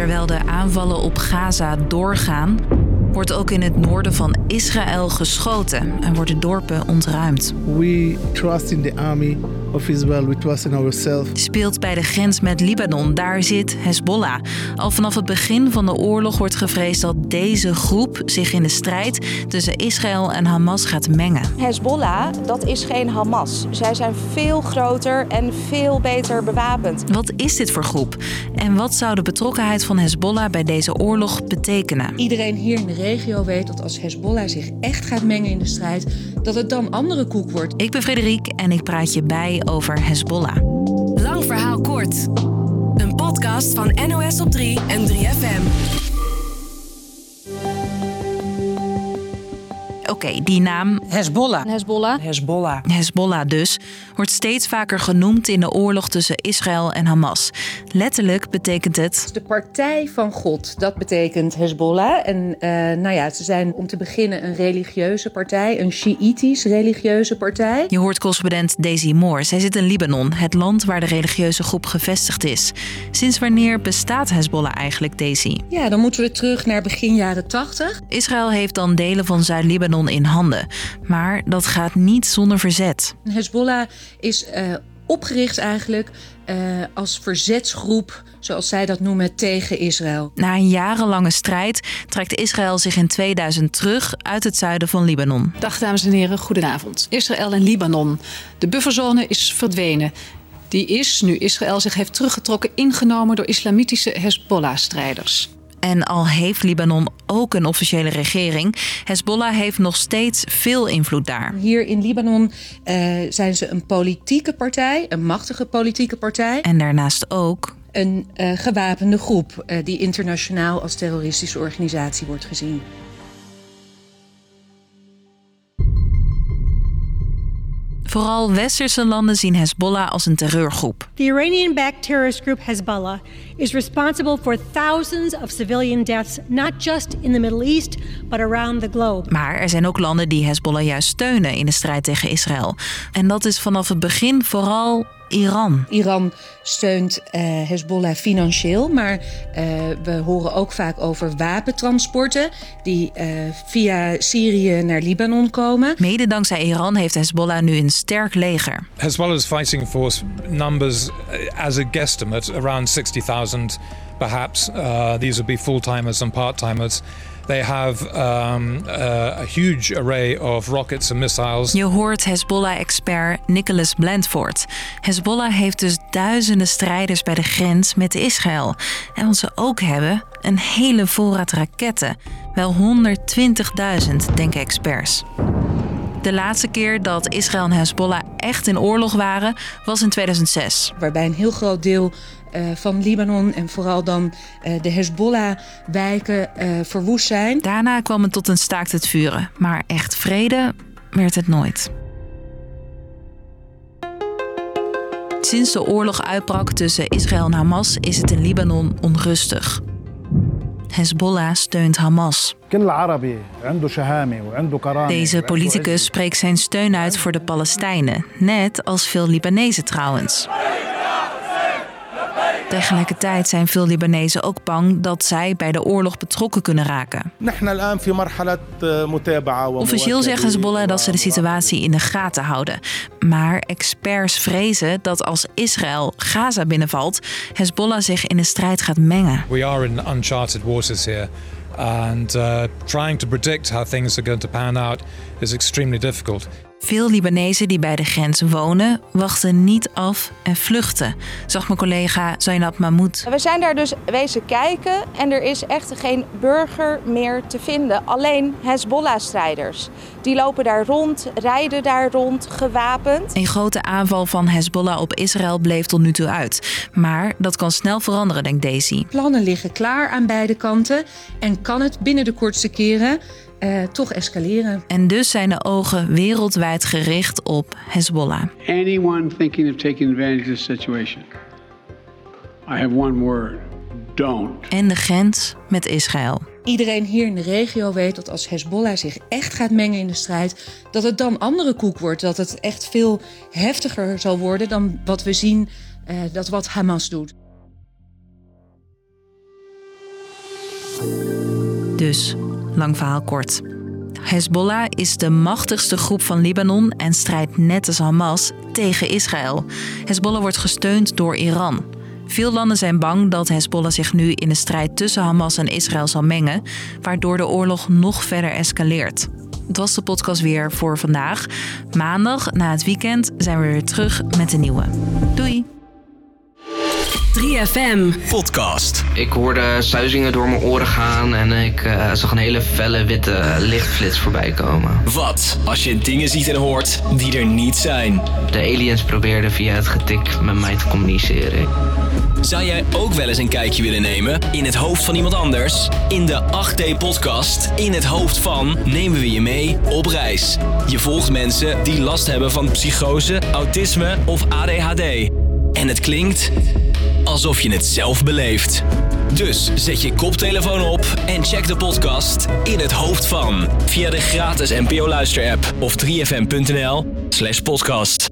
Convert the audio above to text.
Terwijl de aanvallen op Gaza doorgaan, wordt ook in het noorden van Israël geschoten en worden dorpen ontruimd. We trust in the army of Israel. We trust in ourselves. Speelt bij de grens met Libanon, daar zit Hezbollah. Al vanaf het begin van de oorlog wordt gevreesd dat deze groep zich in de strijd tussen Israël en Hamas gaat mengen. Hezbollah, dat is geen Hamas. Zij zijn veel groter en veel beter bewapend. Wat is dit voor groep? En wat zou de betrokkenheid van Hezbollah bij deze oorlog betekenen? Iedereen hier in de regio weet dat als Hezbollah zich echt gaat mengen in de strijd, dat het dan andere koek wordt. Ik ben Frederik en ik praat je bij over Hezbollah. Lang verhaal kort. Een podcast van NOS op 3 en 3FM. Oké, die naam Hezbollah. Hezbollah. Hezbollah. Hezbollah dus wordt steeds vaker genoemd in de oorlog tussen Israël en Hamas. Letterlijk betekent het De partij van God, dat betekent Hezbollah. En eh, nou ja, ze zijn om te beginnen een religieuze partij, een Shiïtisch religieuze partij. Je hoort correspondent Daisy Moore. Zij zit in Libanon, het land waar de religieuze groep gevestigd is. Sinds wanneer bestaat Hezbollah eigenlijk, Daisy? Ja, dan moeten we terug naar begin jaren 80. Israël heeft dan delen van Zuid-Libanon in handen. Maar dat gaat niet zonder verzet. Hezbollah is eh, opgericht eigenlijk eh, als verzetsgroep, zoals zij dat noemen, tegen Israël. Na een jarenlange strijd trekt Israël zich in 2000 terug uit het zuiden van Libanon. Dag dames en heren, goedenavond. Israël en Libanon. De bufferzone is verdwenen. Die is, nu Israël zich heeft teruggetrokken, ingenomen door islamitische Hezbollah-strijders. En al heeft Libanon ook een officiële regering, Hezbollah heeft nog steeds veel invloed daar. Hier in Libanon eh, zijn ze een politieke partij, een machtige politieke partij. En daarnaast ook Een eh, gewapende groep eh, die internationaal als terroristische organisatie wordt gezien. Vooral westerse landen zien Hezbollah als een terreurgroep. The Iranian backed terrorist group Hezbollah is responsible for thousands of civilian deaths, not just in the Middle East, but around the globe. Maar er zijn ook landen die Hezbollah juist steunen in de strijd tegen Israël. En dat is vanaf het begin vooral Iran. Iran steunt eh, Hezbollah financieel, maar eh, we horen ook vaak over wapentransporten die eh, via Syrië naar Libanon komen. Mede dankzij Iran heeft Hezbollah nu een sterk leger. Hezbollah's fighting force numbers, as a guesstimate, around 60,000 perhaps. Uh, these be full timers and part timers. They have um, a huge array of rockets and missiles. Je hoort Hezbollah-expert Nicholas Blandford. Hezbollah heeft dus duizenden strijders bij de grens met Israël. En wat ze ook hebben, een hele voorraad raketten. Wel 120.000, denken experts. De laatste keer dat Israël en Hezbollah echt in oorlog waren, was in 2006. Waarbij een heel groot deel uh, van Libanon en vooral dan uh, de Hezbollah-wijken uh, verwoest zijn. Daarna kwam het tot een staakt het vuren, maar echt vrede werd het nooit. Sinds de oorlog uitbrak tussen Israël en Hamas is het in Libanon onrustig. Hezbollah steunt Hamas. Deze politicus spreekt zijn steun uit voor de Palestijnen, net als veel Libanezen trouwens. Tegelijkertijd zijn veel Libanezen ook bang dat zij bij de oorlog betrokken kunnen raken. Officieel zeggen Hezbollah dat ze de situatie in de gaten houden. Maar experts vrezen dat als Israël Gaza binnenvalt, Hezbollah zich in de strijd gaat mengen. We are in uncharted waters here. And uh, trying to predict how things are going to pan out is extremely difficult. Veel Libanezen die bij de grens wonen, wachten niet af en vluchten, zag mijn collega Zainab Mahmoud. We zijn daar dus wezen kijken en er is echt geen burger meer te vinden. Alleen Hezbollah-strijders. Die lopen daar rond, rijden daar rond, gewapend. Een grote aanval van Hezbollah op Israël bleef tot nu toe uit. Maar dat kan snel veranderen, denkt Daisy. Plannen liggen klaar aan beide kanten en kan het binnen de kortste keren uh, toch escaleren. En dus zijn de ogen wereldwijd gericht op Hezbollah. Anyone thinking of taking advantage of this situation, I have one word: don't. En de grens met Israël. Iedereen hier in de regio weet dat als Hezbollah zich echt gaat mengen in de strijd, dat het dan andere koek wordt. Dat het echt veel heftiger zal worden dan wat we zien uh, dat wat Hamas doet. Dus, lang verhaal kort. Hezbollah is de machtigste groep van Libanon en strijdt net als Hamas tegen Israël. Hezbollah wordt gesteund door Iran. Veel landen zijn bang dat Hezbollah zich nu in de strijd tussen Hamas en Israël zal mengen, waardoor de oorlog nog verder escaleert. Het was de podcast weer voor vandaag. Maandag na het weekend zijn we weer terug met een nieuwe. Doei! 3FM. Podcast. Ik hoorde suizingen door mijn oren gaan en ik uh, zag een hele felle witte lichtflits voorbij komen. Wat als je dingen ziet en hoort die er niet zijn? De aliens probeerden via het getik met mij te communiceren. Zou jij ook wel eens een kijkje willen nemen in het hoofd van iemand anders? In de 8D-podcast In het hoofd van nemen we je mee op reis. Je volgt mensen die last hebben van psychose, autisme of ADHD. En het klinkt alsof je het zelf beleeft. Dus zet je koptelefoon op en check de podcast In het hoofd van via de gratis NPO Luister app of 3fm.nl/podcast.